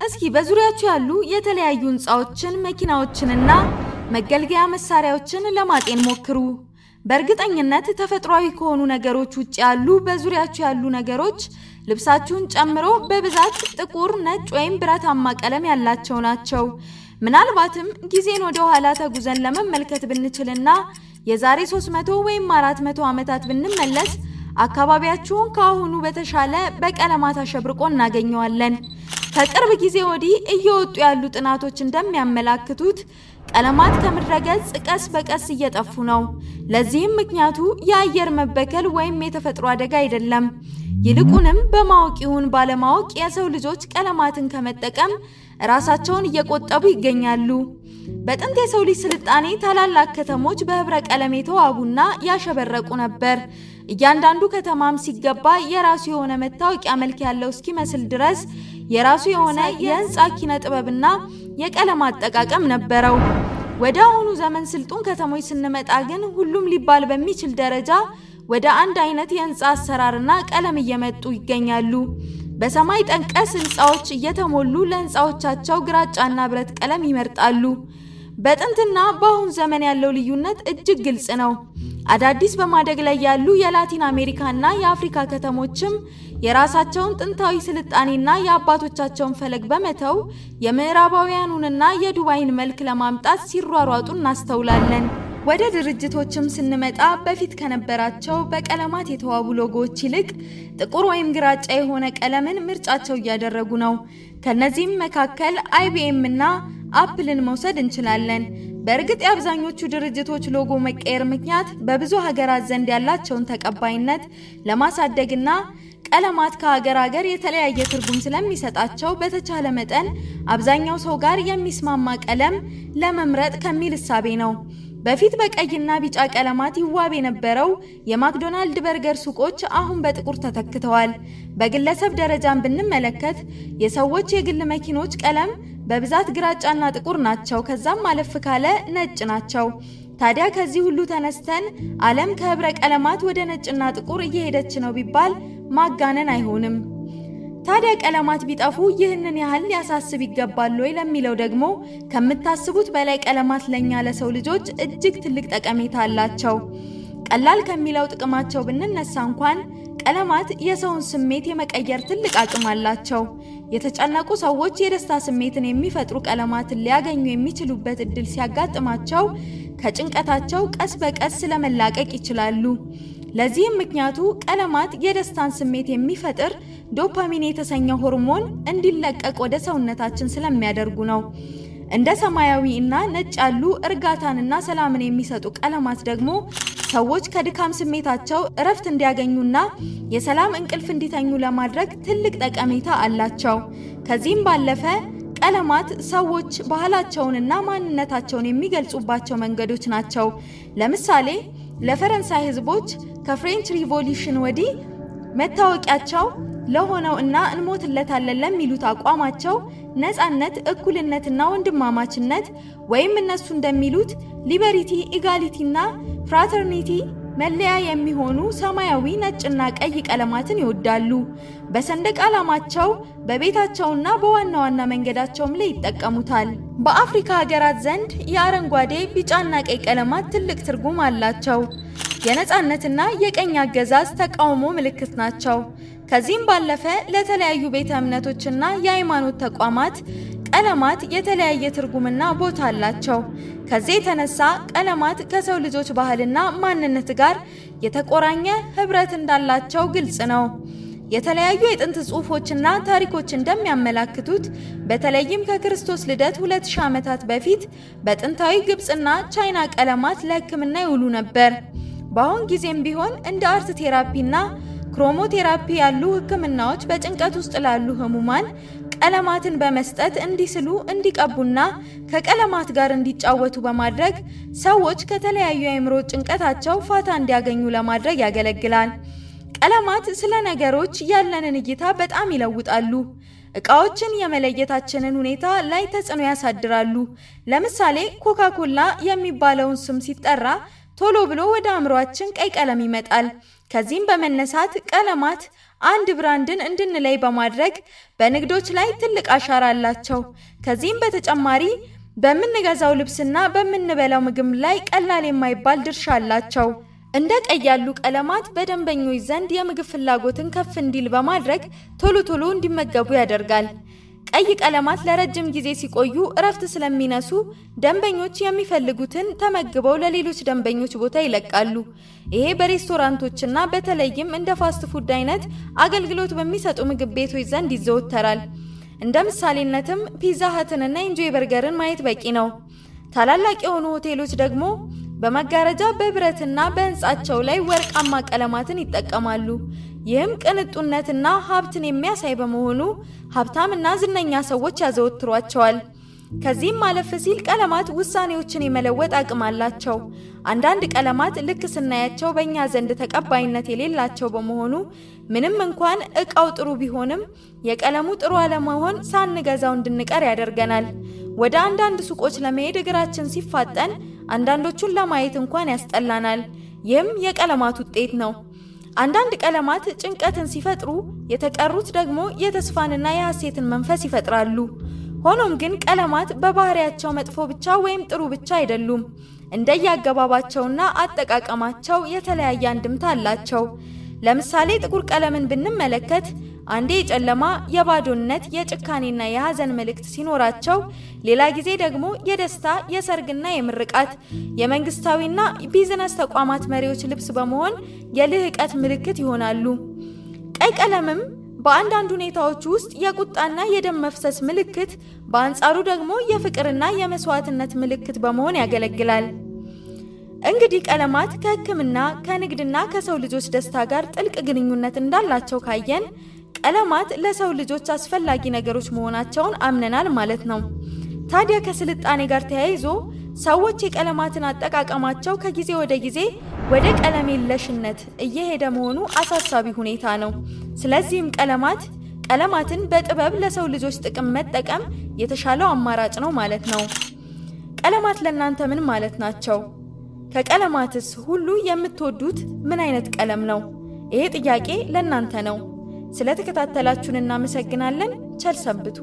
እስኪ በዙሪያችሁ ያሉ የተለያዩ ህንፃዎችን፣ መኪናዎችንና መገልገያ መሳሪያዎችን ለማጤን ሞክሩ። በእርግጠኝነት ተፈጥሯዊ ከሆኑ ነገሮች ውጭ ያሉ በዙሪያችሁ ያሉ ነገሮች ልብሳችሁን ጨምሮ በብዛት ጥቁር፣ ነጭ ወይም ብረታማ ቀለም ያላቸው ናቸው። ምናልባትም ጊዜን ወደ ኋላ ተጉዘን ለመመልከት ብንችልና የዛሬ 300 ወይም 400 ዓመታት ብንመለስ አካባቢያችሁን ከአሁኑ በተሻለ በቀለማት አሸብርቆ እናገኘዋለን። ከቅርብ ጊዜ ወዲህ እየወጡ ያሉ ጥናቶች እንደሚያመላክቱት ቀለማት ከምድረ ገጽ ቀስ በቀስ እየጠፉ ነው። ለዚህም ምክንያቱ የአየር መበከል ወይም የተፈጥሮ አደጋ አይደለም። ይልቁንም በማወቅ ይሁን ባለማወቅ የሰው ልጆች ቀለማትን ከመጠቀም ራሳቸውን እየቆጠቡ ይገኛሉ። በጥንት የሰው ልጅ ስልጣኔ ታላላቅ ከተሞች በህብረ ቀለም የተዋቡና ያሸበረቁ ነበር። እያንዳንዱ ከተማም ሲገባ የራሱ የሆነ መታወቂያ መልክ ያለው እስኪመስል ድረስ የራሱ የሆነ የህንፃ ኪነ ጥበብና የቀለም አጠቃቀም ነበረው። ወደ አሁኑ ዘመን ስልጡን ከተሞች ስንመጣ ግን ሁሉም ሊባል በሚችል ደረጃ ወደ አንድ አይነት የህንፃ አሰራርና ቀለም እየመጡ ይገኛሉ። በሰማይ ጠቀስ ህንፃዎች እየተሞሉ ለህንፃዎቻቸው ግራጫና ብረት ቀለም ይመርጣሉ። በጥንትና በአሁን ዘመን ያለው ልዩነት እጅግ ግልጽ ነው። አዳዲስ በማደግ ላይ ያሉ የላቲን አሜሪካና የአፍሪካ ከተሞችም የራሳቸውን ጥንታዊ ስልጣኔና የአባቶቻቸውን ፈለግ በመተው የምዕራባውያኑንና የዱባይን መልክ ለማምጣት ሲሯሯጡ እናስተውላለን። ወደ ድርጅቶችም ስንመጣ በፊት ከነበራቸው በቀለማት የተዋቡ ሎጎዎች ይልቅ ጥቁር ወይም ግራጫ የሆነ ቀለምን ምርጫቸው እያደረጉ ነው። ከነዚህም መካከል IBM እና Apple ን መውሰድ እንችላለን። በእርግጥ የአብዛኞቹ ድርጅቶች ሎጎ መቀየር ምክንያት በብዙ ሀገራት ዘንድ ያላቸውን ተቀባይነት ለማሳደግና ቀለማት ከሀገር ሀገር የተለያየ ትርጉም ስለሚሰጣቸው በተቻለ መጠን አብዛኛው ሰው ጋር የሚስማማ ቀለም ለመምረጥ ከሚል እሳቤ ነው። በፊት በቀይና ቢጫ ቀለማት ይዋብ የነበረው የ McDonald በርገር ሱቆች አሁን በጥቁር ተተክተዋል። በግለሰብ ደረጃን ብንመለከት የሰዎች የግል መኪኖች ቀለም በብዛት ግራጫና ጥቁር ናቸው። ከዛም አለፍ ካለ ነጭ ናቸው። ታዲያ ከዚህ ሁሉ ተነስተን ዓለም ከህብረ ቀለማት ወደ ነጭና ጥቁር እየሄደች ነው ቢባል ማጋነን አይሆንም። ታዲያ ቀለማት ቢጠፉ ይህንን ያህል ሊያሳስብ ይገባል ወይ ለሚለው ደግሞ ከምታስቡት በላይ ቀለማት ለኛ ለሰው ልጆች እጅግ ትልቅ ጠቀሜታ አላቸው። ቀላል ከሚለው ጥቅማቸው ብንነሳ እንኳን ቀለማት የሰውን ስሜት የመቀየር ትልቅ አቅም አላቸው። የተጨነቁ ሰዎች የደስታ ስሜትን የሚፈጥሩ ቀለማትን ሊያገኙ የሚችሉበት እድል ሲያጋጥማቸው ከጭንቀታቸው ቀስ በቀስ ስለመላቀቅ ይችላሉ። ለዚህም ምክንያቱ ቀለማት የደስታን ስሜት የሚፈጥር ዶፓሚን የተሰኘው ሆርሞን እንዲለቀቅ ወደ ሰውነታችን ስለሚያደርጉ ነው። እንደ ሰማያዊ እና ነጭ ያሉ እርጋታንና ሰላምን የሚሰጡ ቀለማት ደግሞ ሰዎች ከድካም ስሜታቸው እረፍት እንዲያገኙና የሰላም እንቅልፍ እንዲተኙ ለማድረግ ትልቅ ጠቀሜታ አላቸው። ከዚህም ባለፈ ቀለማት ሰዎች ባህላቸውንና ማንነታቸውን የሚገልጹባቸው መንገዶች ናቸው። ለምሳሌ ለፈረንሳይ ሕዝቦች ከፍሬንች ሪቮሉሽን ወዲህ መታወቂያቸው ለሆነው እና እንሞትለታለን ለሚሉት አቋማቸው ነፃነት፣ እኩልነትና ወንድማማችነት ወይም እነሱ እንደሚሉት ሊበሪቲ፣ ኢጋሊቲና ፍራተርኒቲ መለያ የሚሆኑ ሰማያዊ፣ ነጭና ቀይ ቀለማትን ይወዳሉ። በሰንደቅ ዓላማቸው በቤታቸውና በዋና ዋና መንገዳቸውም ላይ ይጠቀሙታል። በአፍሪካ ሀገራት ዘንድ የአረንጓዴ ቢጫና ቀይ ቀለማት ትልቅ ትርጉም አላቸው። የነፃነትና የቀኝ አገዛዝ ተቃውሞ ምልክት ናቸው። ከዚህም ባለፈ ለተለያዩ ቤተ እምነቶችና የሃይማኖት ተቋማት ቀለማት የተለያየ ትርጉምና ቦታ አላቸው። ከዚህ የተነሳ ቀለማት ከሰው ልጆች ባህልና ማንነት ጋር የተቆራኘ ህብረት እንዳላቸው ግልጽ ነው። የተለያዩ የጥንት ጽሑፎችና ታሪኮች እንደሚያመላክቱት በተለይም ከክርስቶስ ልደት 2000 ዓመታት በፊት በጥንታዊ ግብፅና ቻይና ቀለማት ለሕክምና ይውሉ ነበር። በአሁን ጊዜም ቢሆን እንደ art therapy ና chromotherapy ያሉ ህክምናዎች በጭንቀት ውስጥ ላሉ ህሙማን ቀለማትን በመስጠት እንዲስሉ፣ እንዲቀቡና ከቀለማት ጋር እንዲጫወቱ በማድረግ ሰዎች ከተለያዩ የአእምሮ ጭንቀታቸው ፋታ እንዲያገኙ ለማድረግ ያገለግላል። ቀለማት ስለ ነገሮች ያለንን እይታ በጣም ይለውጣሉ። እቃዎችን የመለየታችንን ሁኔታ ላይ ተጽዕኖ ያሳድራሉ። ለምሳሌ ኮካኮላ የሚባለውን ስም ሲጠራ ቶሎ ብሎ ወደ አእምሯችን ቀይ ቀለም ይመጣል። ከዚህም በመነሳት ቀለማት አንድ ብራንድን እንድንለይ በማድረግ በንግዶች ላይ ትልቅ አሻራ አላቸው። ከዚህም በተጨማሪ በምንገዛው ልብስና በምንበላው ምግብ ላይ ቀላል የማይባል ድርሻ አላቸው። እንደ ቀይ ያሉ ቀለማት በደንበኞች ዘንድ የምግብ ፍላጎትን ከፍ እንዲል በማድረግ ቶሎ ቶሎ እንዲመገቡ ያደርጋል። ቀይ ቀለማት ለረጅም ጊዜ ሲቆዩ እረፍት ስለሚነሱ ደንበኞች የሚፈልጉትን ተመግበው ለሌሎች ደንበኞች ቦታ ይለቃሉ። ይሄ በሬስቶራንቶችና በተለይም እንደ fast food አይነት አገልግሎት በሚሰጡ ምግብ ቤቶች ዘንድ ይዘወተራል። እንደ ምሳሌነትም Pizza Hut ንና Enjoy Burger ን ማየት በቂ ነው። ታላላቅ የሆኑ ሆቴሎች ደግሞ በመጋረጃ በብረትና በሕንፃቸው ላይ ወርቃማ ቀለማትን ይጠቀማሉ። ይህም ቅንጡነትና ሀብትን የሚያሳይ በመሆኑ ሀብታምና ዝነኛ ሰዎች ያዘወትሯቸዋል። ከዚህም አለፍ ሲል ቀለማት ውሳኔዎችን የመለወጥ አቅም አላቸው። አንዳንድ ቀለማት ልክ ስናያቸው በእኛ ዘንድ ተቀባይነት የሌላቸው በመሆኑ ምንም እንኳን እቃው ጥሩ ቢሆንም የቀለሙ ጥሩ አለመሆን ሳንገዛው እንድንቀር ያደርገናል። ወደ አንዳንድ ሱቆች ለመሄድ እግራችን ሲፋጠን አንዳንዶቹን ለማየት እንኳን ያስጠላናል። ይህም የቀለማት ውጤት ነው። አንዳንድ ቀለማት ጭንቀትን ሲፈጥሩ፣ የተቀሩት ደግሞ የተስፋንና የሐሴትን መንፈስ ይፈጥራሉ። ሆኖም ግን ቀለማት በባህሪያቸው መጥፎ ብቻ ወይም ጥሩ ብቻ አይደሉም። እንደየአገባባቸውና አጠቃቀማቸው የተለያየ አንድምታ አላቸው። ለምሳሌ ጥቁር ቀለምን ብንመለከት አንዴ የጨለማ፣ የባዶነት፣ የጭካኔና የሐዘን መልእክት ሲኖራቸው፣ ሌላ ጊዜ ደግሞ የደስታ፣ የሰርግና የምርቃት፣ የመንግስታዊና ቢዝነስ ተቋማት መሪዎች ልብስ በመሆን የልህቀት ምልክት ይሆናሉ። ቀይ ቀለምም በአንዳንድ ሁኔታዎች ውስጥ የቁጣና የደም መፍሰስ ምልክት፣ በአንጻሩ ደግሞ የፍቅርና የመስዋዕትነት ምልክት በመሆን ያገለግላል። እንግዲህ ቀለማት ከሕክምና ከንግድና ከሰው ልጆች ደስታ ጋር ጥልቅ ግንኙነት እንዳላቸው ካየን ቀለማት ለሰው ልጆች አስፈላጊ ነገሮች መሆናቸውን አምነናል ማለት ነው። ታዲያ ከስልጣኔ ጋር ተያይዞ ሰዎች የቀለማትን አጠቃቀማቸው ከጊዜ ወደ ጊዜ ወደ ቀለም የለሽነት እየሄደ መሆኑ አሳሳቢ ሁኔታ ነው። ስለዚህም ቀለማት ቀለማትን በጥበብ ለሰው ልጆች ጥቅም መጠቀም የተሻለው አማራጭ ነው ማለት ነው። ቀለማት ለእናንተ ምን ማለት ናቸው? ከቀለማትስ ሁሉ የምትወዱት ምን አይነት ቀለም ነው? ይሄ ጥያቄ ለእናንተ ነው። ስለተከታተላችሁን እናመሰግናለን። ቸር ሰንብቱ።